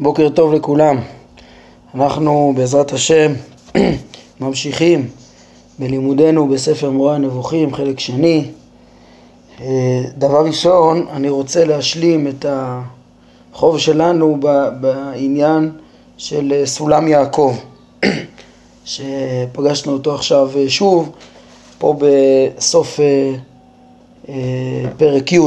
בוקר טוב לכולם. אנחנו בעזרת השם ממשיכים בלימודנו בספר מורה הנבוכים, חלק שני. אה, דבר ראשון, אני רוצה להשלים את החוב שלנו בעניין של סולם יעקב, שפגשנו אותו עכשיו שוב, פה בסוף אה, פרק י'.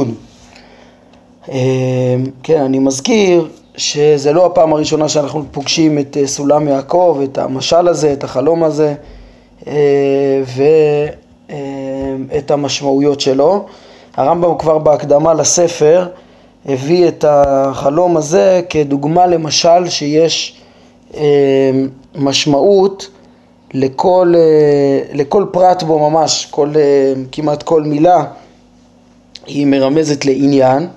אה, כן, אני מזכיר שזה לא הפעם הראשונה שאנחנו פוגשים את אה, סולם יעקב, את המשל הזה, את החלום הזה ואת המשמעויות שלו. הרמב"ם כבר בהקדמה לספר הביא את החלום הזה כדוגמה למשל שיש משמעות לכל, לכל פרט בו ממש, כל, כמעט כל מילה היא מרמזת לעניין.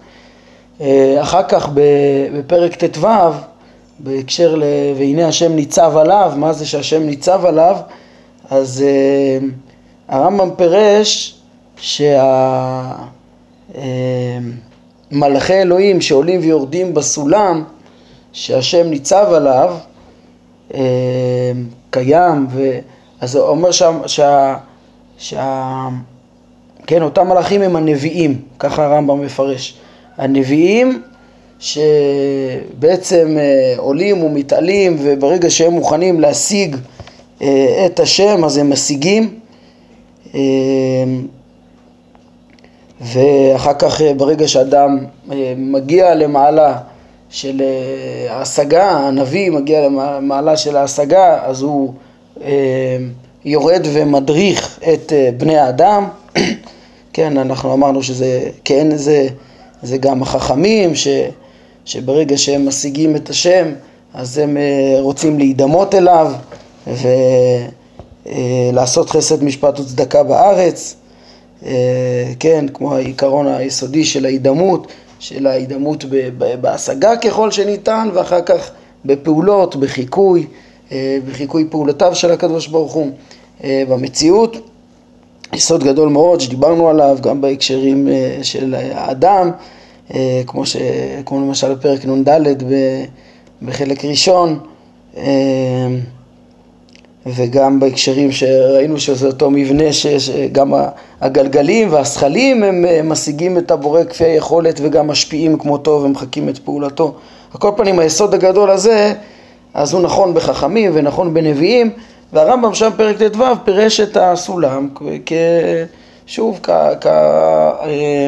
אה, אחר כך בפרק ט"ו, בהקשר ל... והנה השם ניצב עליו, מה זה שהשם ניצב עליו? אז uh, הרמב"ם פירש שהמלאכי uh, אלוהים שעולים ויורדים בסולם שהשם ניצב עליו קיים, ו... אז הוא אומר שם שה... שה... כן, אותם מלאכים הם הנביאים, ככה הרמב"ם מפרש. הנביאים שבעצם אה, עולים ומתעלים וברגע שהם מוכנים להשיג אה, את השם אז הם משיגים. אה, ואחר כך ברגע שאדם מגיע למעלה של ההשגה, הנביא מגיע למעלה של ההשגה אז הוא יורד ומדריך את בני האדם. כן, אנחנו אמרנו שזה, כן, זה, זה גם החכמים, ש, שברגע שהם משיגים את השם, אז הם אה, רוצים להידמות אליו ולעשות אה, חסד, משפט וצדקה בארץ, אה, כן, כמו העיקרון היסודי של ההידמות, של ההידמות בהשגה ככל שניתן, ואחר כך בפעולות, בחיקוי, בחיקוי פעולותיו של הקדוש ברוך הוא במציאות. יסוד גדול מאוד שדיברנו עליו גם בהקשרים אה, של האדם, אה, כמו, ש... כמו למשל בפרק נ"ד בחלק ראשון, אה, וגם בהקשרים שראינו שזה אותו מבנה שגם הגלגלים והשכלים הם משיגים את הבורא כפי היכולת וגם משפיעים כמותו ומחקים את פעולתו. על כל פנים היסוד הגדול הזה, אז הוא נכון בחכמים ונכון בנביאים והרמב"ם שם פרק ט"ו פירש את הסולם כ... שוב, כ... כ... אה,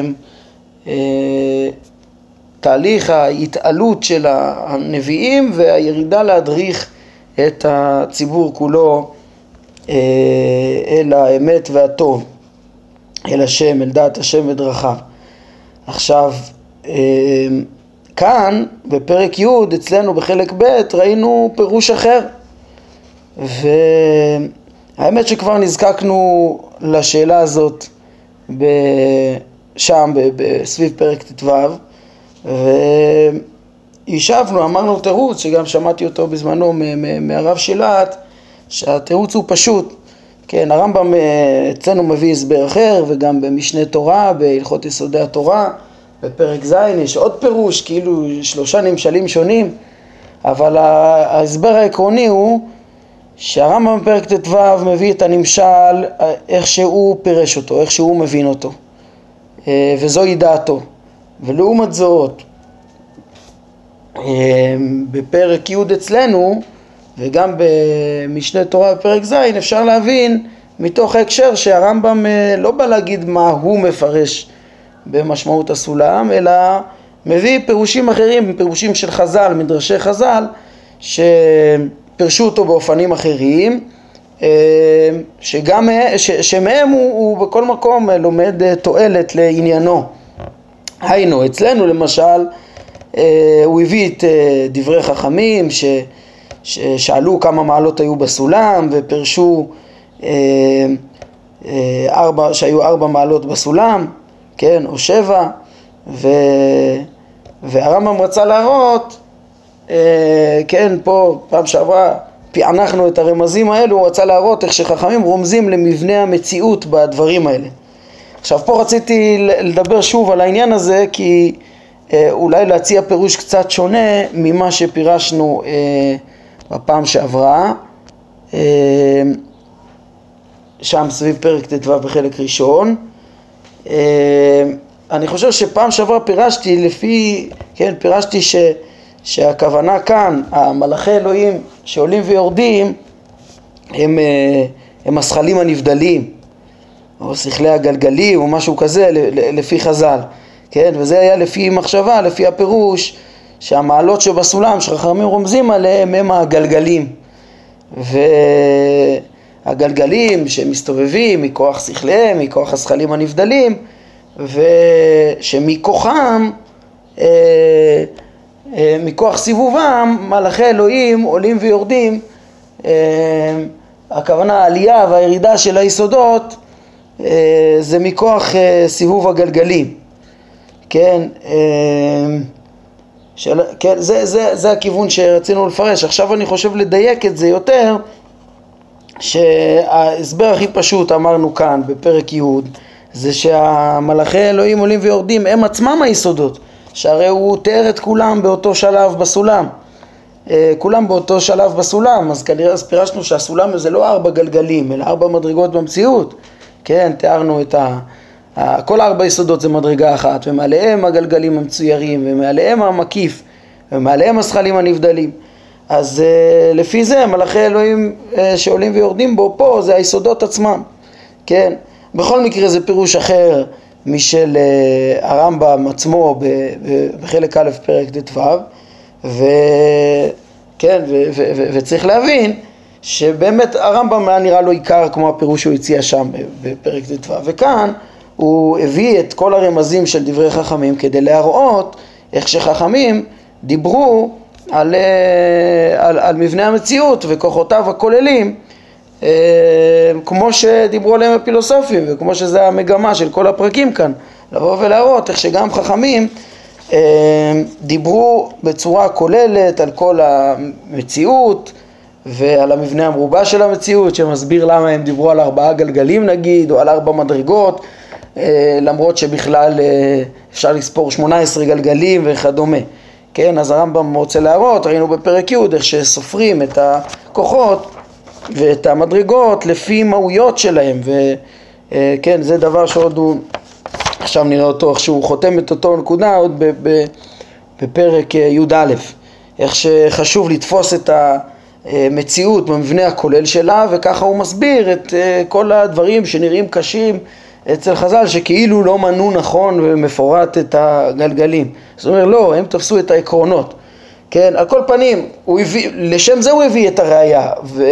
אה, ההתעלות של הנביאים והירידה להדריך את הציבור כולו אה, אל האמת והטוב, אל השם, אל דעת השם ודרכיו. עכשיו, כאן בפרק י' אצלנו בחלק ב' ראינו פירוש אחר והאמת שכבר נזקקנו לשאלה הזאת שם, סביב פרק ט"ו, והשבנו, אמרנו תירוץ, שגם שמעתי אותו בזמנו מהרב שילת, שהתירוץ הוא פשוט. כן, הרמב"ם אה, אצלנו מביא הסבר אחר, וגם במשנה תורה, בהלכות יסודי התורה, בפרק ז' יש עוד פירוש, כאילו שלושה נמשלים שונים, אבל ההסבר העקרוני הוא שהרמב"ם בפרק ט"ו מביא את הנמשל איך שהוא פירש אותו, איך שהוא מבין אותו אה, וזוהי דעתו. ולעומת זאת אה, בפרק י' אצלנו וגם במשנה תורה בפרק ז' אפשר להבין מתוך ההקשר שהרמב"ם אה, לא בא להגיד מה הוא מפרש במשמעות הסולם אלא מביא פירושים אחרים, פירושים של חז"ל, מדרשי חז"ל ש... פירשו אותו באופנים אחרים, אה, שגם, ש, שמהם הוא, הוא בכל מקום לומד אה, תועלת לעניינו. היינו, אצלנו למשל, אה, הוא הביא את דברי חכמים ש, ששאלו כמה מעלות היו בסולם ופירשו ארבע, שהיו ארבע מעלות בסולם, כן, או שבע, ו, והרמב"ם רצה להראות אה, כן, פה, פעם שעברה, פענחנו את הרמזים האלו, הוא רצה להראות איך שחכמים רומזים למבנה המציאות בדברים האלה. עכשיו פה רציתי לדבר שוב על העניין הזה כי אה, אולי להציע פירוש קצת שונה ממה שפירשנו אה, בפעם שעברה, אה, שם סביב פרק ט"ו בחלק ראשון. אני חושב שפעם שעברה פירשתי לפי, כן, פירשתי ש, שהכוונה כאן, המלאכי אלוהים שעולים ויורדים הם, הם השכלים הנבדלים או שכלי הגלגלים או משהו כזה לפי חז"ל כן, וזה היה לפי מחשבה, לפי הפירוש שהמעלות שבסולם שחכמים רומזים עליהם הם הגלגלים. והגלגלים שמסתובבים מכוח שכליהם, מכוח השכלים הנבדלים ושמכוחם, אה, אה, מכוח סיבובם, מלאכי אלוהים עולים ויורדים. אה, הכוונה העלייה והירידה של היסודות אה, זה מכוח אה, סיבוב הגלגלים. כן, של, כן זה, זה, זה הכיוון שרצינו לפרש. עכשיו אני חושב לדייק את זה יותר, שההסבר הכי פשוט אמרנו כאן בפרק י' זה שהמלאכי אלוהים עולים ויורדים הם עצמם היסודות, שהרי הוא תיאר את כולם באותו שלב בסולם. אה, כולם באותו שלב בסולם, אז כנראה אז פירשנו שהסולם זה לא ארבע גלגלים, אלא ארבע מדרגות במציאות. כן, תיארנו את ה... כל ארבע יסודות זה מדרגה אחת, ומעליהם הגלגלים המצוירים, ומעליהם המקיף, ומעליהם הזכלים הנבדלים. אז uh, לפי זה מלאכי אלוהים uh, שעולים ויורדים בו פה זה היסודות עצמם, כן? בכל מקרה זה פירוש אחר משל uh, הרמב"ם עצמו בחלק א' פרק ט"ו, וכן, וצריך להבין שבאמת הרמב"ם היה נראה לו עיקר כמו הפירוש שהוא הציע שם בפרק ט"ו, וכאן הוא הביא את כל הרמזים של דברי חכמים כדי להראות איך שחכמים דיברו על, אה, על, על מבנה המציאות וכוחותיו הכוללים אה, כמו שדיברו עליהם הפילוסופים וכמו שזה המגמה של כל הפרקים כאן לבוא ולהראות איך שגם חכמים אה, דיברו בצורה כוללת על כל המציאות ועל המבנה המרובע של המציאות שמסביר למה הם דיברו על ארבעה גלגלים נגיד או על ארבע מדרגות אה, למרות שבכלל אה, אפשר לספור 18 גלגלים וכדומה. כן, אז הרמב"ם רוצה להראות, ראינו בפרק י' איך שסופרים את הכוחות ואת המדרגות לפי מהויות שלהם וכן, זה דבר שעוד הוא, עכשיו נראה אותו איך שהוא חותם את אותו נקודה עוד בפרק אה, י"א, איך שחשוב לתפוס את המציאות במבנה הכולל שלה וככה הוא מסביר את כל הדברים שנראים קשים אצל חז"ל שכאילו לא מנו נכון ומפורט את הגלגלים. זאת אומרת לא, הם תפסו את העקרונות. כן, על כל פנים, הביא, לשם זה הוא הביא את הראייה, ו,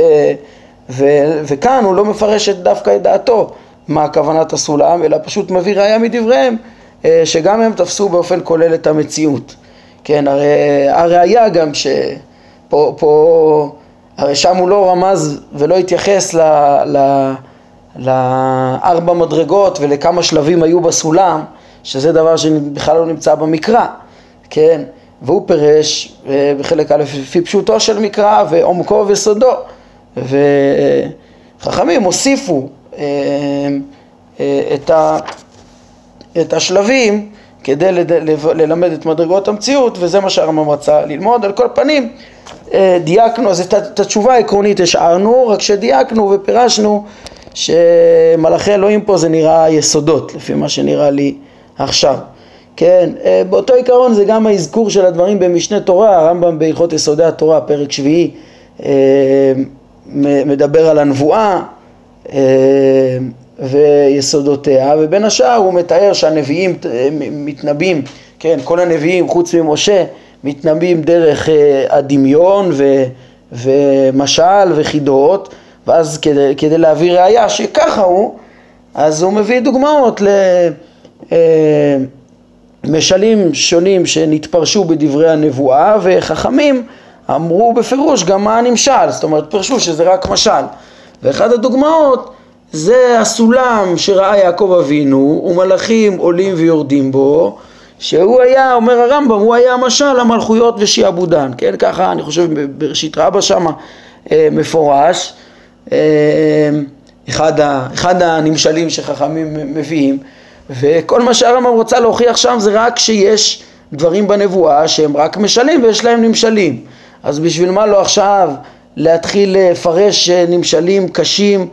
ו, וכאן הוא לא מפרש את דווקא את דעתו מה כוונת הסולם, אלא פשוט מביא ראייה מדבריהם, אה, שגם הם תפסו באופן כולל את המציאות. כן, הרי הראייה גם שפה, פה, הרי שם הוא לא רמז ולא התייחס ל... ל לארבע מדרגות ולכמה שלבים היו בסולם, שזה דבר שבכלל לא נמצא במקרא, כן? והוא פירש אה, בחלק א' לפי פשוטו של מקרא ועומקו וסודו, וחכמים הוסיפו אה, אה, את, ה, את השלבים כדי ללמד את מדרגות המציאות וזה מה שהרמב"ם רצה ללמוד. על כל פנים דייקנו, אז את התשובה העקרונית השארנו, רק שדייקנו ופירשנו שמלאכי אלוהים פה זה נראה יסודות, לפי מה שנראה לי עכשיו. כן, אה, באותו עיקרון זה גם האזכור של הדברים במשנה תורה, הרמב"ם בהלכות יסודי התורה, פרק שביעי, אה, מדבר על הנבואה אה, ויסודותיה, ובין השאר הוא מתאר שהנביאים מתנבאים, כן, כל הנביאים חוץ ממשה מתנבאים דרך הדמיון ו, ומשל וחידות ואז כדי, כדי להביא ראייה שככה הוא, אז הוא מביא דוגמאות למשלים אה, שונים שנתפרשו בדברי הנבואה וחכמים אמרו בפירוש גם מה הנמשל, זאת אומרת פרשו שזה רק משל. ואחד הדוגמאות זה הסולם שראה יעקב אבינו ומלאכים עולים ויורדים בו שהוא היה, אומר הרמב"ם, הוא היה המשל המלכויות ושיעבודן, כן, ככה אני חושב בראשית רבה שמה אה, מפורש. אמ, אחד, ה, אחד הנמשלים שחכמים מביאים וכל מה שהרמב"ם רוצה להוכיח שם זה רק שיש דברים בנבואה שהם רק משלים ויש להם נמשלים. אז בשביל מה לא עכשיו להתחיל לפרש נמשלים קשים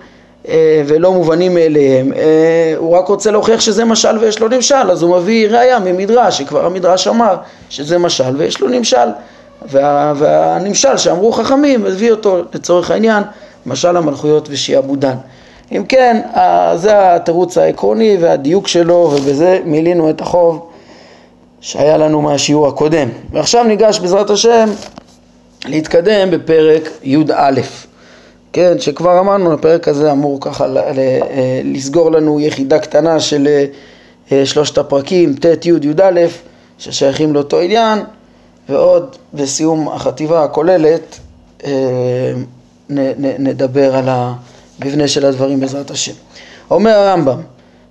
אה, ולא מובנים מאליהם, אה, הוא רק רוצה להוכיח שזה משל ויש לו נמשל, אז הוא מביא ראייה ממדרש, שכבר המדרש אמר שזה משל ויש לו נמשל, וה, והנמשל שאמרו חכמים, הביא אותו לצורך העניין, משל המלכויות ושיעבודן. אם כן, זה התירוץ העקרוני והדיוק שלו, ובזה מילינו את החוב שהיה לנו מהשיעור הקודם. ועכשיו ניגש בעזרת השם להתקדם בפרק י"א. כן, שכבר אמרנו, הפרק הזה אמור ככה אה, לסגור לנו יחידה קטנה של אה, שלושת הפרקים, ט', י', י"א, ששייכים לאותו עניין, ועוד בסיום החטיבה הכוללת אה, נדבר על המבנה של הדברים בעזרת השם. אומר הרמב"ם,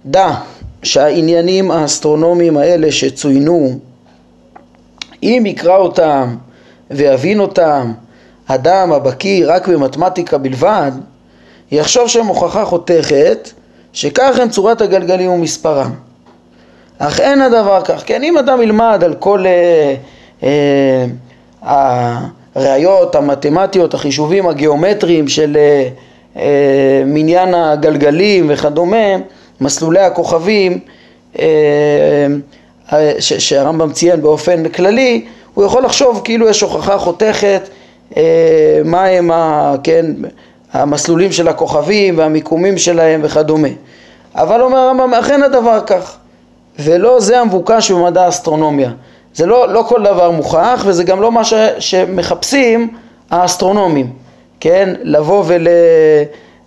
דע שהעניינים האסטרונומיים האלה שצוינו, אם יקרא אותם ויבין אותם אדם הבקיא רק במתמטיקה בלבד, יחשוב שהם הוכחה חותכת שכך הם צורת הגלגלים ומספרם. אך אין הדבר כך, כן אם אדם ילמד על כל אה, אה, הראיות המתמטיות, החישובים הגיאומטריים של אה, מניין הגלגלים וכדומה, מסלולי הכוכבים אה, אה, שהרמב"ם ציין באופן כללי, הוא יכול לחשוב כאילו יש הוכחה חותכת אה, מה הם ה, כן, המסלולים של הכוכבים והמיקומים שלהם וכדומה. אבל אומר הרמב"ם, אכן הדבר כך, ולא זה המבוקש במדע האסטרונומיה. זה לא, לא כל דבר מוכח וזה גם לא מה ש, שמחפשים האסטרונומים, כן? לבוא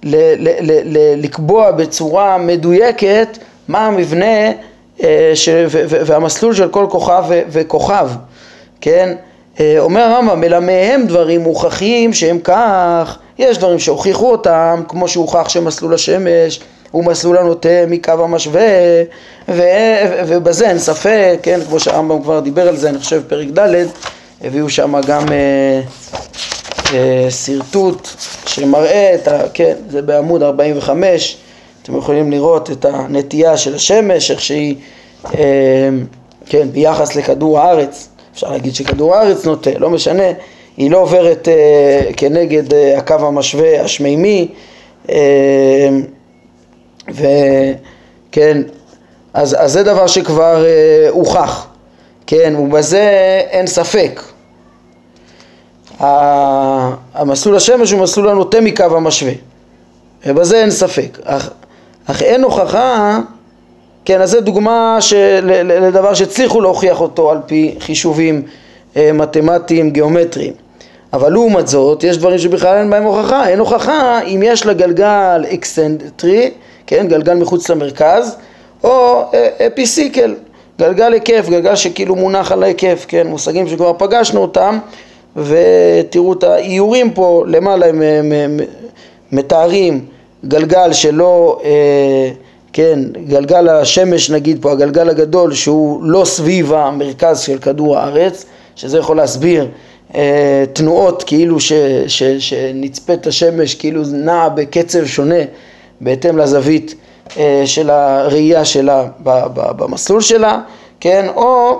ולקבוע בצורה מדויקת מה המבנה אה, ש, ו, ו, והמסלול של כל כוכב ו, וכוכב, כן? אה, אומר הרמב"ם, אלא מהם דברים מוכחים שהם כך, יש דברים שהוכיחו אותם, כמו שהוכח שמסלול השמש הוא מסלול הנוטה מקו המשווה, ו, ובזה אין ספק, כן, כמו שהרמב"ם כבר דיבר על זה, אני חושב פרק ד', הביאו שם גם אה, שרטוט שמראה את ה... כן, זה בעמוד 45, אתם יכולים לראות את הנטייה של השמש, איך שהיא, אה, כן, ביחס לכדור הארץ. אפשר להגיד שכדור הארץ נוטה, לא משנה, היא לא עוברת אה, כנגד אה, הקו המשווה השמימי, אה, וכן, אז, אז זה דבר שכבר אה, הוכח, כן, ובזה אין ספק. המסלול השמש הוא מסלול הנוטה מקו המשווה, ובזה אין ספק, אך, אך אין הוכחה כן, אז זו דוגמה של, לדבר שהצליחו להוכיח אותו על פי חישובים אה, מתמטיים גיאומטריים. אבל לעומת זאת, יש דברים שבכלל אין בהם הוכחה. אין הוכחה אם יש לה גלגל אקסנטרי, כן, גלגל מחוץ למרכז, או אה, epicycle, גלגל היקף, גלגל שכאילו מונח על ההיקף, כן, מושגים שכבר פגשנו אותם, ותראו את האיורים פה למעלה הם מתארים גלגל שלא... אה, כן, גלגל השמש נגיד פה, הגלגל הגדול שהוא לא סביב המרכז של כדור הארץ, שזה יכול להסביר אה, תנועות כאילו ש, ש, שנצפית השמש כאילו נעה בקצב שונה בהתאם לזווית אה, של הראייה שלה במסלול שלה, כן, או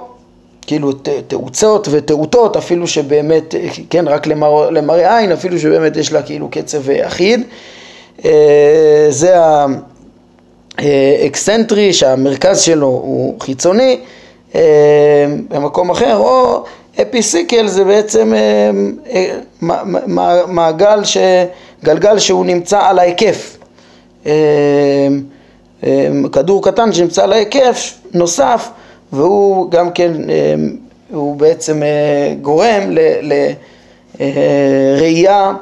כאילו תאוצות ותאותות אפילו שבאמת, כן, רק למראה, עין, אפילו שבאמת יש לה כאילו קצב אחיד. אה, זה ה... אה, אקסנטרי שהמרכז שלו הוא חיצוני אה, במקום אחר, או epicycle זה בעצם אה, מעגל, ש... גלגל שהוא נמצא על ההיקף, כדור קטן שנמצא על ההיקף נוסף והוא גם כן, הוא בעצם גורם לראייה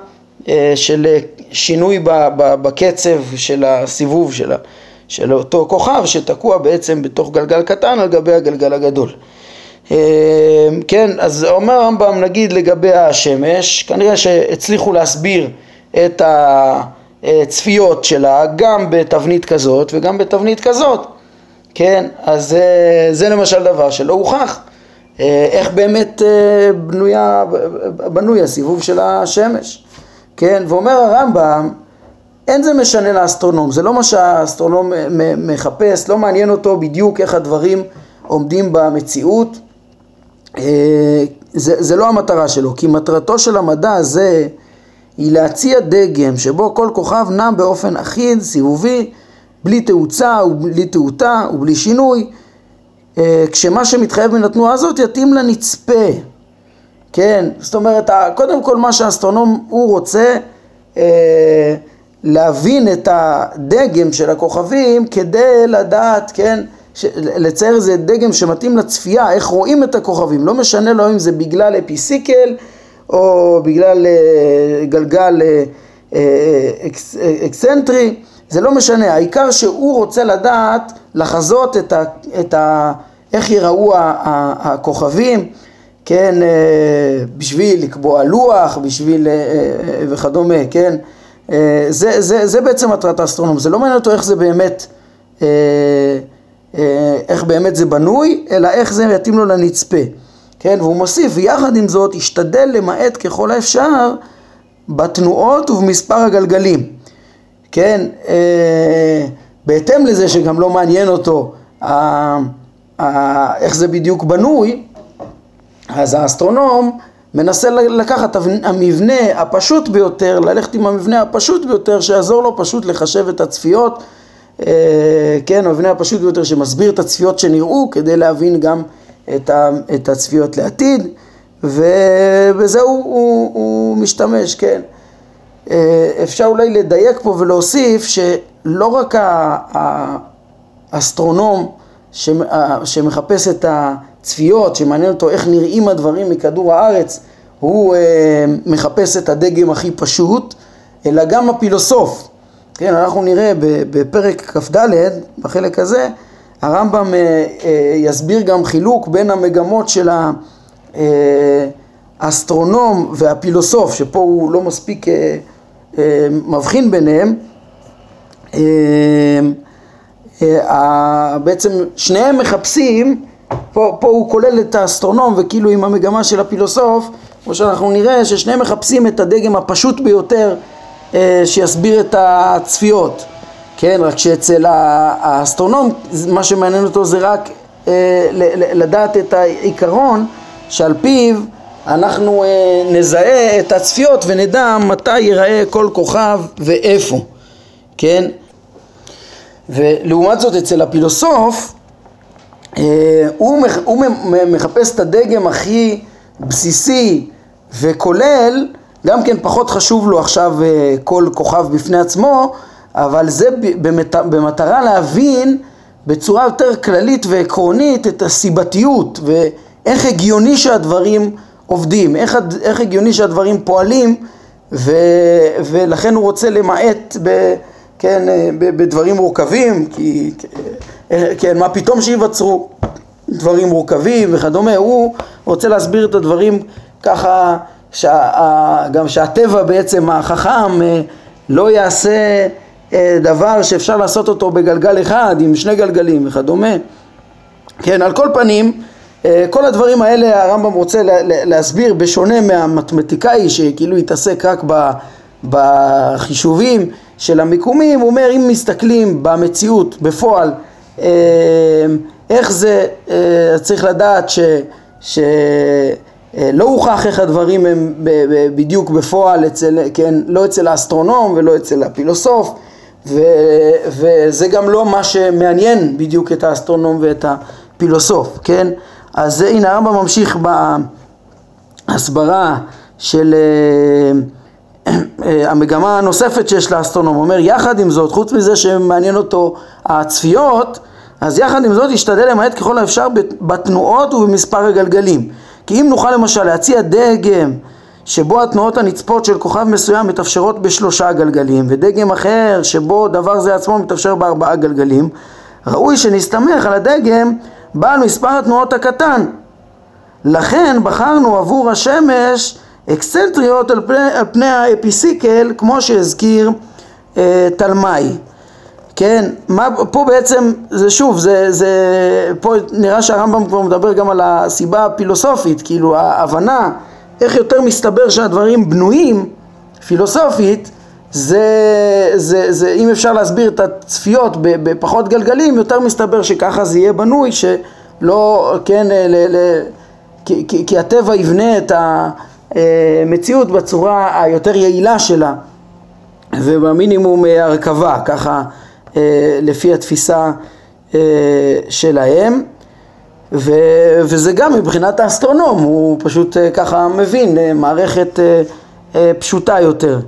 של שינוי בקצב של הסיבוב שלה. של אותו כוכב שתקוע בעצם בתוך גלגל קטן על גבי הגלגל הגדול. אה, כן, אז אומר הרמב"ם נגיד לגבי השמש, כנראה שהצליחו להסביר את הצפיות שלה גם בתבנית כזאת וגם בתבנית כזאת, כן, אז זה, זה למשל דבר שלא הוכח, אה, איך באמת אה, בנויה, בנוי הסיבוב של השמש, כן, ואומר הרמב"ם אין זה משנה לאסטרונום, זה לא מה שהאסטרונום מחפש, לא מעניין אותו בדיוק איך הדברים עומדים במציאות, זה, זה לא המטרה שלו, כי מטרתו של המדע הזה היא להציע דגם שבו כל כוכב נע באופן אחיד, סיבובי, בלי תאוצה ובלי תאותה ובלי שינוי, כשמה שמתחייב מן התנועה הזאת יתאים לנצפה, כן, זאת אומרת, קודם כל מה שהאסטרונום הוא רוצה אה, להבין את הדגם של הכוכבים כדי לדעת, כן, לצייר איזה דגם שמתאים לצפייה, איך רואים את הכוכבים, לא משנה לו אם זה בגלל אפיסיקל או בגלל אה, גלגל אה, אה, אקס, אה, אקסנטרי, זה לא משנה, העיקר שהוא רוצה לדעת, לחזות את ה... את ה איך יראו הכוכבים, כן, אה, בשביל לקבוע לוח, בשביל אה, אה, וכדומה, כן, זה, זה, זה בעצם מטרת האסטרונום, זה לא מעניין אותו איך זה באמת, איך באמת זה בנוי, אלא איך זה יתאים לו לנצפה, כן, והוא מוסיף, ויחד עם זאת השתדל למעט ככל האפשר בתנועות ובמספר הגלגלים, כן, בהתאם לזה שגם לא מעניין אותו איך זה בדיוק בנוי, אז האסטרונום מנסה לקחת המבנה הפשוט ביותר, ללכת עם המבנה הפשוט ביותר שיעזור לו פשוט לחשב את הצפיות, אה, כן, המבנה הפשוט ביותר שמסביר את הצפיות שנראו כדי להבין גם את הצפיות לעתיד ובזה הוא, הוא, הוא משתמש, כן. אה, אפשר אולי לדייק פה ולהוסיף שלא רק האסטרונום שמחפש את הצפיות, שמעניין אותו איך נראים הדברים מכדור הארץ, הוא אה, מחפש את הדגם הכי פשוט, אלא גם הפילוסוף. כן, אנחנו נראה בפרק כ"ד, בחלק הזה, הרמב"ם אה, יסביר גם חילוק בין המגמות של האסטרונום והפילוסוף, שפה הוא לא מספיק מבחין ביניהם. בעצם שניהם מחפשים, פה, פה הוא כולל את האסטרונום וכאילו עם המגמה של הפילוסוף, כמו שאנחנו נראה ששניהם מחפשים את הדגם הפשוט ביותר אה, שיסביר את הצפיות, כן, רק שאצל האסטרונום מה שמעניין אותו זה רק אה, לדעת את העיקרון שעל פיו אנחנו אה, נזהה את הצפיות ונדע מתי ייראה כל כוכב ואיפה, כן? ולעומת זאת אצל הפילוסוף אה, הוא, הוא מחפש את הדגם הכי בסיסי וכולל, גם כן פחות חשוב לו עכשיו אה, כל כוכב בפני עצמו, אבל זה במטרה להבין בצורה יותר כללית ועקרונית את הסיבתיות ואיך הגיוני שהדברים עובדים, איך, איך הגיוני שהדברים פועלים ו, ולכן הוא רוצה למעט ב... כן, אה, בדברים מורכבים, כי, אה, כן, מה פתאום שייווצרו דברים מורכבים וכדומה, הוא רוצה להסביר את הדברים ככה, שה, גם שהטבע בעצם החכם אה, לא יעשה דבר שאפשר לעשות אותו בגלגל אחד עם שני גלגלים וכדומה. כן, על כל פנים, כל הדברים האלה הרמב"ם רוצה להסביר בשונה מהמתמטיקאי שכאילו התעסק רק בחישובים של המיקומים, הוא אומר אם מסתכלים במציאות, בפועל, אה, איך זה, אה, צריך לדעת ש... ש אה, לא הוכח איך הדברים הם בדיוק בפועל, אצל, כן, לא אצל האסטרונום ולא אצל הפילוסוף ו, וזה גם לא מה שמעניין בדיוק את האסטרונום ואת הפילוסוף, כן? אז הנה הרמב"ם ממשיך בהסברה של אה, המגמה הנוספת שיש לאסטרונום, הוא אומר יחד עם זאת, חוץ מזה שמעניין אותו הצפיות, אז יחד עם זאת ישתדל למעט ככל האפשר בתנועות ובמספר הגלגלים. כי אם נוכל למשל להציע דגם שבו התנועות הנצפות של כוכב מסוים מתאפשרות בשלושה גלגלים, ודגם אחר שבו דבר זה עצמו מתאפשר בארבעה גלגלים, ראוי שנסתמך על הדגם בעל מספר התנועות הקטן. לכן בחרנו עבור השמש אקסצנטריות על פני, על פני האפיסיקל כמו שהזכיר אה, תלמי. כן, מה, פה בעצם, זה שוב, זה, זה, פה נראה שהרמב"ם כבר מדבר גם על הסיבה הפילוסופית, כאילו ההבנה איך יותר מסתבר שהדברים בנויים פילוסופית, זה, זה, זה, אם אפשר להסביר את הצפיות בפחות גלגלים, יותר מסתבר שככה זה יהיה בנוי, שלא, כן, ל, ל, כי, כי, הטבע יבנה את המציאות בצורה היותר יעילה שלה ובמינימום הרכבה, ככה לפי התפיסה שלהם. ו, וזה גם מבחינת האסטרונום, הוא פשוט ככה מבין מערכת פשוטה יותר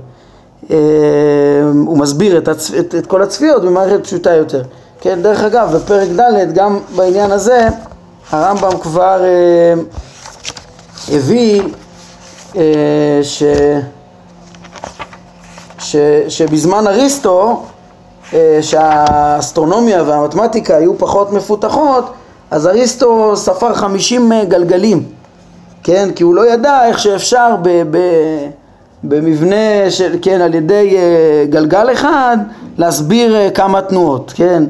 הוא מסביר את, הצ... את, את כל הצפיות במערכת פשוטה יותר. כן, דרך אגב, בפרק ד' גם בעניין הזה הרמב"ם כבר אה, הביא אה, ש, ש, שבזמן אריסטו, אה, שהאסטרונומיה והמתמטיקה היו פחות מפותחות, אז אריסטו ספר חמישים גלגלים, כן? כי הוא לא ידע איך שאפשר ב... ב במבנה של, כן, על ידי uh, גלגל אחד להסביר uh, כמה תנועות, כן?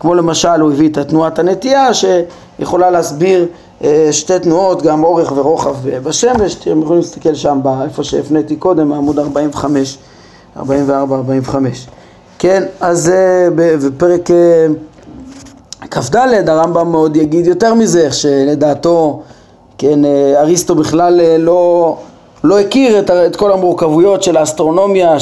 כמו למשל הוא הביא את תנועת הנטייה שיכולה להסביר uh, שתי תנועות, גם אורך ורוחב בשמש, אתם יכולים להסתכל שם איפה שהפניתי קודם, בעמוד 45, 44-45. כן, אז uh, בפרק uh, כ"ד הרמב"ם מאוד יגיד יותר מזה, שלדעתו, כן, אריסטו בכלל לא לא הכיר את, את כל המורכבויות של האסטרונומיה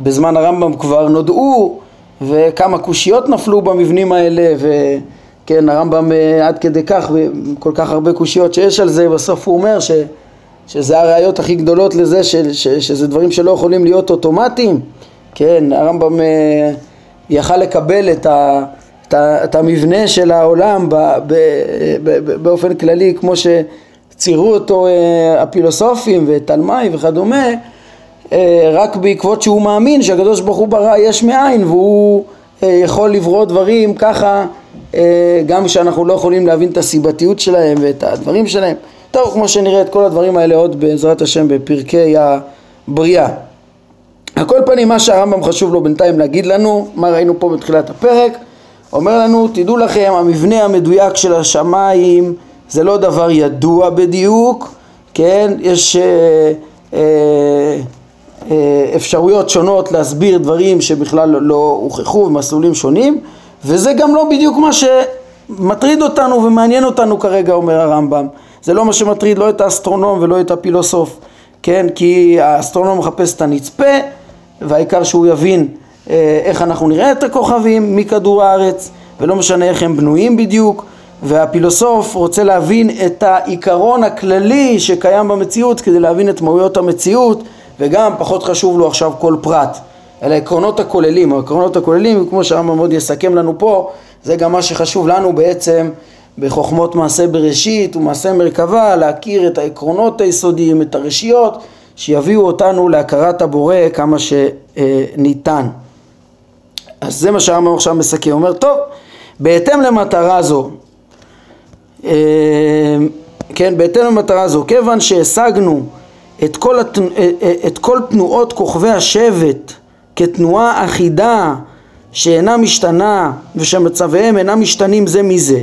שבזמן הרמב"ם כבר נודעו וכמה קושיות נפלו במבנים האלה וכן הרמב"ם אה, עד כדי כך וכל כך הרבה קושיות שיש על זה בסוף הוא אומר ש, שזה הראיות הכי גדולות לזה ש, ש, שזה דברים שלא יכולים להיות אוטומטיים. כן הרמב"ם אה, יכל לקבל את, ה, את, ה, את המבנה של העולם ב, ב, ב, באופן כללי כמו ש ציירו אותו אה, הפילוסופים ותלמי וכדומה אה, רק בעקבות שהוא מאמין שהקדוש ברוך הוא ברא יש מאין והוא אה, יכול לברוא דברים ככה גם כשאנחנו לא יכולים להבין את הסיבתיות שלהם ואת הדברים שלהם. טוב כמו שנראה את כל הדברים האלה עוד בעזרת השם בפרקי הבריאה. על כל פנים מה שהרמב"ם חשוב לו בינתיים להגיד לנו מה ראינו פה בתחילת הפרק אומר לנו תדעו לכם המבנה המדויק של השמיים זה לא דבר ידוע בדיוק, כן? יש אה, אה, אה, אפשרויות שונות להסביר דברים שבכלל לא הוכחו במסלולים שונים, וזה גם לא בדיוק מה שמטריד אותנו ומעניין אותנו כרגע, אומר הרמב"ם. זה לא מה שמטריד לא את האסטרונום ולא את הפילוסוף, כן? כי האסטרונום מחפש את הנצפה, והעיקר שהוא יבין אה, איך אנחנו נראה את הכוכבים מכדור הארץ, ולא משנה איך הם בנויים בדיוק. והפילוסוף רוצה להבין את העיקרון הכללי שקיים במציאות כדי להבין את מהויות המציאות וגם פחות חשוב לו עכשיו כל פרט. אלא העקרונות הכוללים, העקרונות הכוללים כמו שהרמב"ם מאוד יסכם לנו פה זה גם מה שחשוב לנו בעצם בחוכמות מעשה בראשית ומעשה מרכבה להכיר את העקרונות היסודיים, את הרשיות שיביאו אותנו להכרת הבורא כמה שניתן. אז זה מה שהרמב"ם עכשיו מסכם, הוא אומר טוב בהתאם למטרה זו כן, בהתאם למטרה זו, כיוון שהשגנו את כל, התנ... אה, אה, את כל תנועות כוכבי השבט כתנועה אחידה שאינה משתנה ושמצביהם אינם משתנים זה מזה,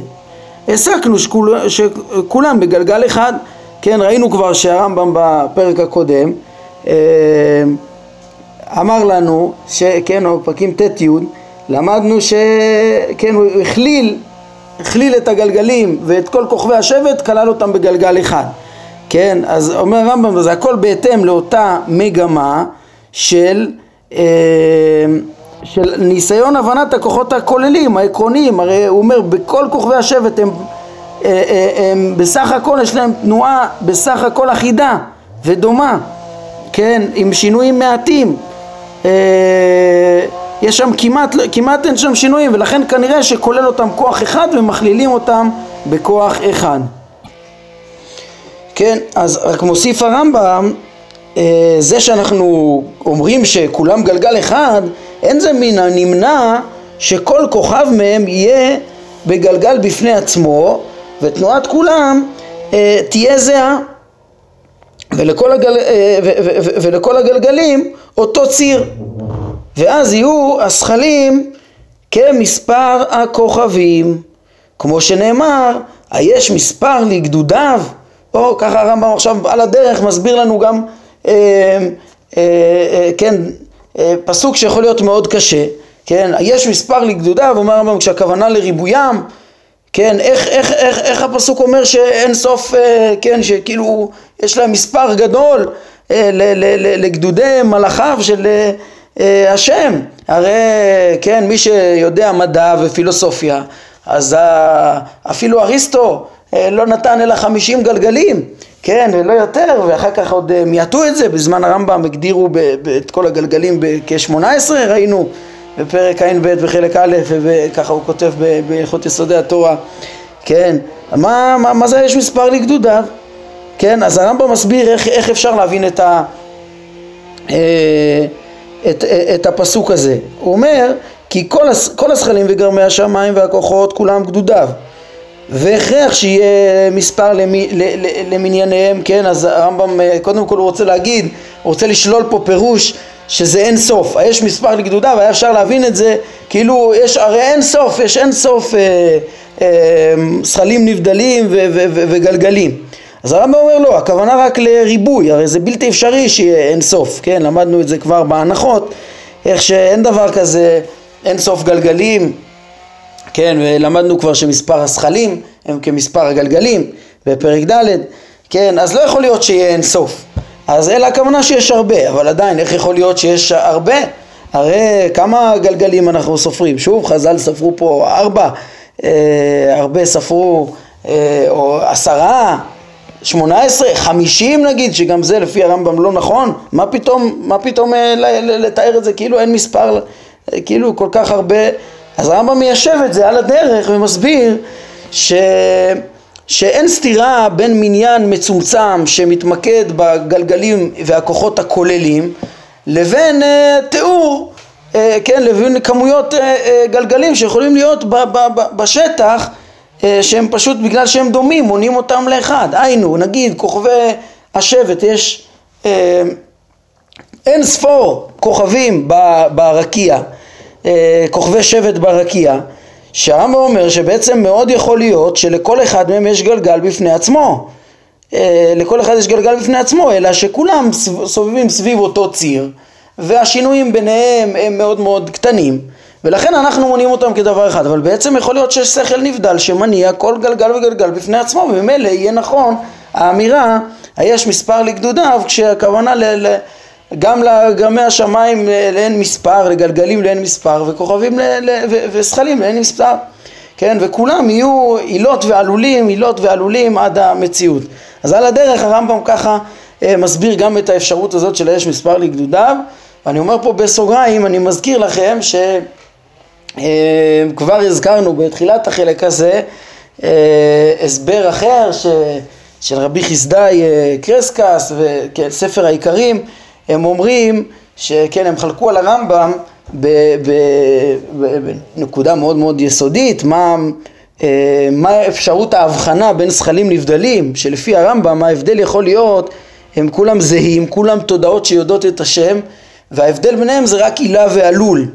הסקנו שכול... שכולם בגלגל אחד, כן, ראינו כבר שהרמב"ם בפרק הקודם אמר לנו, שכן, בפרקים ט' י', למדנו שכן, הוא הכליל הכליל את הגלגלים ואת כל כוכבי השבט, כלל אותם בגלגל אחד. כן, אז אומר הרמב"ם, זה הכל בהתאם לאותה מגמה של, אה, של ניסיון הבנת הכוחות הכוללים, העקרוניים, הרי הוא אומר, בכל כוכבי השבט הם, אה, אה, הם בסך הכל יש להם תנועה בסך הכל אחידה ודומה, כן, עם שינויים מעטים. יש שם כמעט, כמעט אין שם שינויים ולכן כנראה שכולל אותם כוח אחד ומכלילים אותם בכוח אחד. כן, אז רק מוסיף הרמב"ם, אה, זה שאנחנו אומרים שכולם גלגל אחד, אין זה מן הנמנע שכל כוכב מהם יהיה בגלגל בפני עצמו ותנועת כולם אה, תהיה זהה ולכל, הגל, אה, ולכל הגלגלים אותו ציר ואז יהיו השכלים כמספר הכוכבים, כמו שנאמר, היש מספר לגדודיו, או ככה הרמב"ם עכשיו על הדרך מסביר לנו גם, אה, אה, אה, כן, אה, פסוק שיכול להיות מאוד קשה, כן, יש מספר לגדודיו, אומר הרמב"ם כשהכוונה לריבוים, כן, איך, איך, איך, איך הפסוק אומר שאין סוף, אה, כן, שכאילו יש להם מספר גדול אה, לגדודי מלאכיו של אה, השם. הרי, כן, מי שיודע מדע ופילוסופיה, אז אפילו אריסטו לא נתן אלא חמישים גלגלים, כן, ולא יותר, ואחר כך עוד מיעטו את זה, בזמן הרמב"ם הגדירו את כל הגלגלים בכ-18, ראינו בפרק ע"ב בחלק א', וככה הוא כותב בהלכות יסודי התורה, כן, מה, מה, מה זה יש מספר לגדודיו? כן, אז הרמב"ם מסביר איך, איך אפשר להבין את, ה, אה, את, את הפסוק הזה. הוא אומר, כי כל, כל הזכלים וגרמי השמיים והכוחות כולם גדודיו. והכרח שיהיה מספר למי, למנייניהם, כן, אז הרמב"ם אה, קודם כל הוא רוצה להגיד, הוא רוצה לשלול פה פירוש שזה אין סוף, יש מספר לגדודיו, היה אפשר להבין את זה כאילו יש הרי אין סוף, יש אין סוף אה, אה, שכלים נבדלים ו, ו, ו, וגלגלים אז הרמב"ם אומר לא, הכוונה רק לריבוי, הרי זה בלתי אפשרי שיהיה אין סוף, כן, למדנו את זה כבר בהנחות, איך שאין דבר כזה אין סוף גלגלים, כן, ולמדנו כבר שמספר הזכלים הם כמספר הגלגלים בפרק ד', כן, אז לא יכול להיות שיהיה אין סוף אז אלא הכוונה שיש הרבה, אבל עדיין איך יכול להיות שיש הרבה? הרי כמה גלגלים אנחנו סופרים? שוב, חז"ל ספרו פה ארבע, אה, הרבה ספרו אה, או עשרה, שמונה עשרה, חמישים נגיד, שגם זה לפי הרמב"ם לא נכון, מה פתאום, מה פתאום אה, לתאר את זה כאילו אין מספר, אה, כאילו כל כך הרבה, אז הרמב"ם מיישב את זה על הדרך ומסביר ש... שאין סתירה בין מניין מצומצם שמתמקד בגלגלים והכוחות הכוללים לבין אה, תיאור, אה, כן, לבין כמויות אה, אה, גלגלים שיכולים להיות ב, ב, ב, בשטח שהם פשוט בגלל שהם דומים מונים אותם לאחד. היינו, נגיד כוכבי השבט יש אה, אין ספור כוכבים ברקיע, אה, כוכבי שבט ברקיע שהרמב"ם אומר שבעצם מאוד יכול להיות שלכל אחד מהם יש גלגל בפני עצמו. אה, לכל אחד יש גלגל בפני עצמו, אלא שכולם סובבים סביב אותו ציר, והשינויים ביניהם הם מאוד מאוד קטנים, ולכן אנחנו מונים אותם כדבר אחד, אבל בעצם יכול להיות שיש שכל נבדל שמניע כל גלגל וגלגל בפני עצמו, וממילא יהיה נכון האמירה, היש מספר לגדודיו, כשהכוונה ל... ל גם לגרמי השמיים לאין מספר, לגלגלים לאין מספר, וכוכבים וזכלים לאין מספר, כן, וכולם יהיו עילות ועלולים, עילות ועלולים עד המציאות. אז על הדרך הרמב"ם ככה אה, מסביר גם את האפשרות הזאת של היש מספר לגדודיו, ואני אומר פה בסוגריים, אני מזכיר לכם שכבר אה, הזכרנו בתחילת החלק הזה אה, הסבר אחר ש... של רבי חסדאי קרסקס וספר העיקרים הם אומרים שכן, הם חלקו על הרמב"ם בנקודה מאוד מאוד יסודית, מה, אה, מה אפשרות ההבחנה בין זכלים נבדלים, שלפי הרמב"ם ההבדל יכול להיות, הם כולם זהים, כולם תודעות שיודעות את השם, וההבדל ביניהם זה רק עילה ועלול.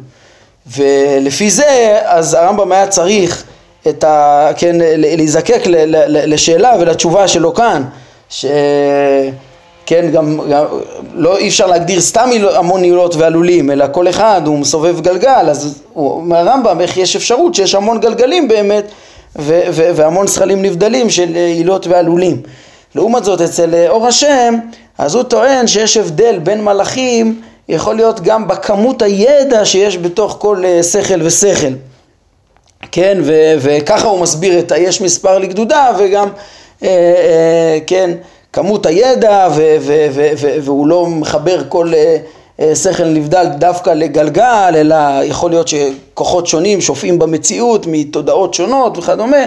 ולפי זה, אז הרמב"ם היה צריך את ה... כן, להיזקק לשאלה ולתשובה שלו כאן, ש... כן, גם, גם לא אי אפשר להגדיר סתם המון עילות ועלולים, אלא כל אחד הוא מסובב גלגל, אז הוא אומר הרמב"ם איך יש אפשרות שיש המון גלגלים באמת ו- ו- והמון זכלים נבדלים של עילות ועלולים. לעומת זאת אצל אור השם, אז הוא טוען שיש הבדל בין מלאכים, יכול להיות גם בכמות הידע שיש בתוך כל אה, שכל ושכל. כן, ו- וככה הוא מסביר את היש מספר לגדודה וגם, אה, אה, כן, כמות הידע ו- ו- ו- והוא לא מחבר כל אה, שכל נבדל דווקא לגלגל, אלא יכול להיות שכוחות שונים שופעים במציאות מתודעות שונות וכדומה.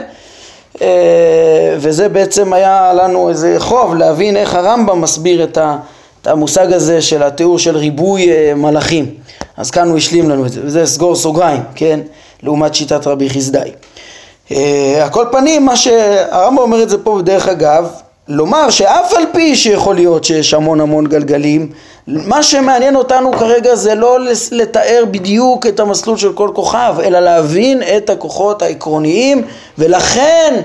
וזה בעצם היה לנו איזה חוב להבין איך הרמב"ם מסביר את, ה, את המושג הזה של התיאור של ריבוי מלאכים. אז כאן הוא השלים לנו את זה, וזה סגור סוגריים, כן? לעומת שיטת רבי חסדאי. על כל פנים, מה שהרמב"ם אומר את זה פה בדרך אגב, לומר שאף על פי שיכול להיות שיש המון המון גלגלים, מה שמעניין אותנו כרגע זה לא לתאר בדיוק את המסלול של כל כוכב, אלא להבין את הכוחות העקרוניים, ולכן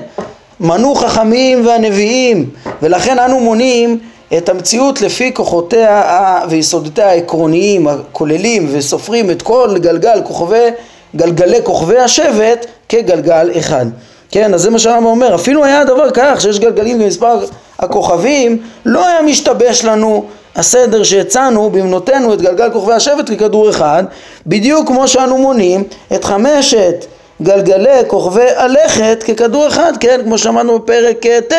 מנו חכמים והנביאים, ולכן אנו מונים את המציאות לפי כוחותיה ויסודותיה העקרוניים הכוללים וסופרים את כל גלגל כוכבי, גלגלי כוכבי השבט כגלגל אחד. כן, אז זה מה שהרמב"ם אומר, אפילו היה הדבר כך שיש גלגלים במספר הכוכבים, לא היה משתבש לנו הסדר שהצענו במנותנו את גלגל כוכבי השבט ככדור אחד, בדיוק כמו שאנו מונים את חמשת גלגלי כוכבי הלכת ככדור אחד, כן, כמו שאמרנו בפרק אה, ט',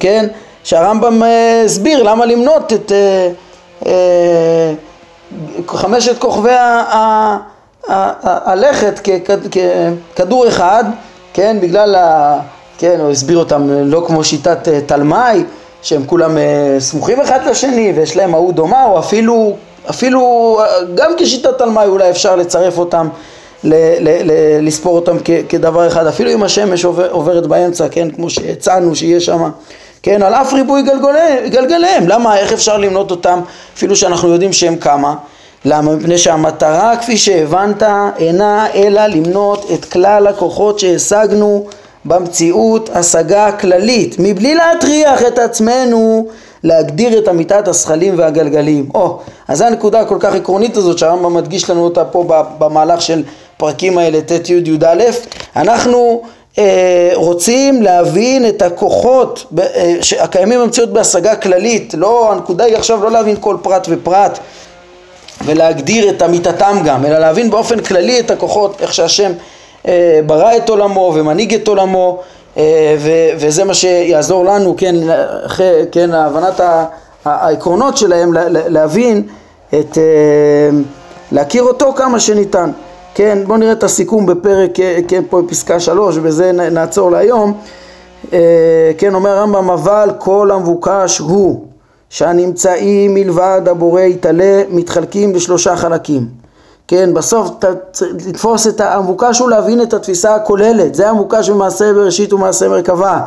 כן, שהרמב"ם אה, הסביר למה למנות את חמשת כוכבי הלכת ככדור אחד, כן, בגלל, ה, כן, הוא הסביר אותם לא כמו שיטת תלמי, שהם כולם סמוכים אחד לשני ויש להם מהות דומה, או אפילו, אפילו גם כשיטת תלמי אולי אפשר לצרף אותם ל- ל- ל- לספור אותם כ- כדבר אחד, אפילו אם השמש עובר, עוברת באמצע, כן, כמו שהצענו שיהיה שם, כן, על אף ריבוי גלגלי, גלגליהם, למה, איך אפשר למנות אותם אפילו שאנחנו יודעים שהם כמה? למה? מפני שהמטרה כפי שהבנת אינה אלא למנות את כלל הכוחות שהשגנו במציאות השגה כללית, מבלי להטריח את עצמנו להגדיר את אמיתת הזכלים והגלגלים. או, אז זו הנקודה הכל כך עקרונית הזאת שהרמב"ם מדגיש לנו אותה פה במהלך של הפרקים האלה ט' י' י' א', אנחנו אה, רוצים להבין את הכוחות אה, הקיימים במציאות בהשגה כללית, לא, הנקודה היא עכשיו לא להבין כל פרט ופרט ולהגדיר את אמיתתם גם, אלא להבין באופן כללי את הכוחות, איך שהשם אה, ברא את עולמו ומנהיג את עולמו אה, ו- וזה מה שיעזור לנו, כן, אחרי, כן, הבנת העקרונות שלהם, להבין את, אה, להכיר אותו כמה שניתן. כן, בואו נראה את הסיכום בפרק, אה, כן, פה בפסקה שלוש, ובזה נעצור להיום. אה, כן, אומר הרמב"ם, אבל כל המבוקש הוא שהנמצאים מלבד הבורא יתעלה מתחלקים לשלושה חלקים. כן, בסוף ת, לתפוס את המבוקש הוא להבין את התפיסה הכוללת, זה המבוקש במעשה בראשית ומעשה מרכבה.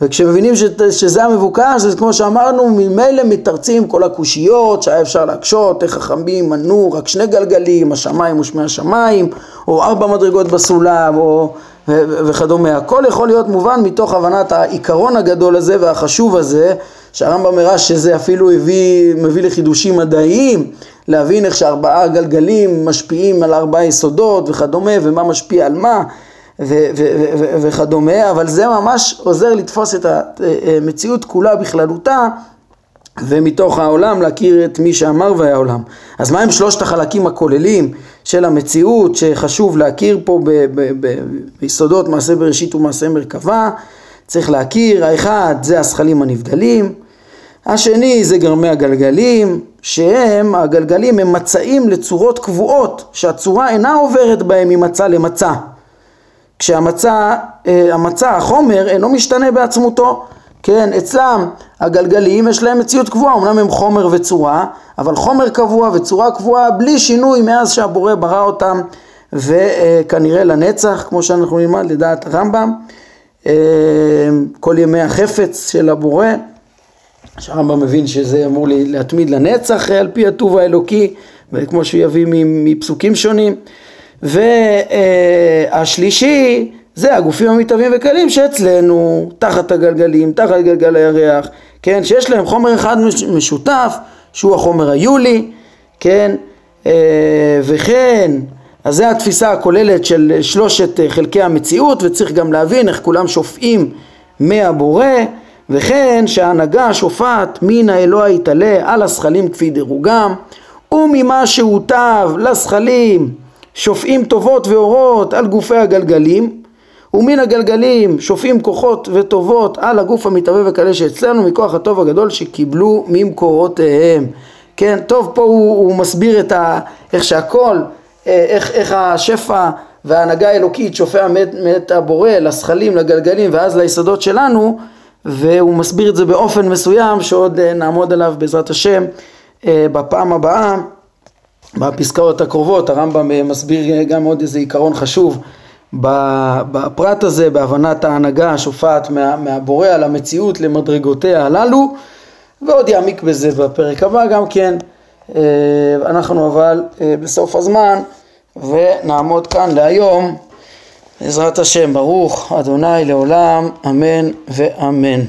וכשמבינים ש, שזה המבוקש, אז כמו שאמרנו, ממילא מתרצים כל הקושיות שהיה אפשר להקשות, איך חכמים מנו רק שני גלגלים, השמיים ושמי השמיים, או ארבע מדרגות בסולם, או וכדומה. הכל יכול להיות מובן מתוך הבנת העיקרון הגדול הזה והחשוב הזה, שהרמב"ם הראה שזה אפילו הביא, מביא לחידושים מדעיים, להבין איך שארבעה גלגלים משפיעים על ארבעה יסודות וכדומה, ומה משפיע על מה. וכדומה, אבל זה ממש עוזר לתפוס את המציאות כולה בכללותה ומתוך העולם להכיר את מי שאמר והיה עולם. אז מה הם שלושת החלקים הכוללים של המציאות שחשוב להכיר פה ב- ב- ב- ביסודות מעשה בראשית ומעשה מרכבה? צריך להכיר, האחד זה הזכלים הנבדלים, השני זה גרמי הגלגלים, שהם, הגלגלים הם מצעים לצורות קבועות, שהצורה אינה עוברת בהם ממצע למצע. כשהמצע, אה, המצע, החומר, אינו משתנה בעצמותו. כן, אצלם הגלגלים יש להם מציאות קבועה, אמנם הם חומר וצורה, אבל חומר קבוע וצורה קבועה בלי שינוי מאז שהבורא ברא אותם וכנראה לנצח, כמו שאנחנו נלמד לדעת הרמב"ם, אה, כל ימי החפץ של הבורא, שהרמב"ם מבין שזה אמור להתמיד לנצח על פי הטוב האלוקי, וכמו שהוא יביא מפסוקים שונים. והשלישי זה הגופים המתהווים וקלים שאצלנו תחת הגלגלים, תחת גלגל הירח, כן, שיש להם חומר אחד משותף שהוא החומר היולי, כן, אה, וכן, אז זה התפיסה הכוללת של שלושת חלקי המציאות וצריך גם להבין איך כולם שופעים מהבורא וכן שההנהגה שופעת מן האלוה יתעלה על הזכלים כפי דירוגם וממה שהוטב לזכלים שופעים טובות ואורות על גופי הגלגלים ומן הגלגלים שופעים כוחות וטובות על הגוף המתהווה וקלה שאצלנו מכוח הטוב הגדול שקיבלו ממקורותיהם. כן, טוב פה הוא, הוא מסביר את ה, איך שהכל, אה, איך, איך השפע וההנהגה האלוקית שופע מאת, מאת הבורא לזכלים, לגלגלים ואז ליסודות שלנו והוא מסביר את זה באופן מסוים שעוד אה, נעמוד עליו בעזרת השם אה, בפעם הבאה בפסקאות הקרובות הרמב"ם אה, מסביר גם עוד איזה עיקרון חשוב בפרט הזה, בהבנת ההנהגה השופעת מה, מהבורא על המציאות למדרגותיה הללו ועוד יעמיק בזה בפרק הבא גם כן. אה, אנחנו אבל אה, בסוף הזמן ונעמוד כאן להיום בעזרת השם ברוך אדוני לעולם אמן ואמן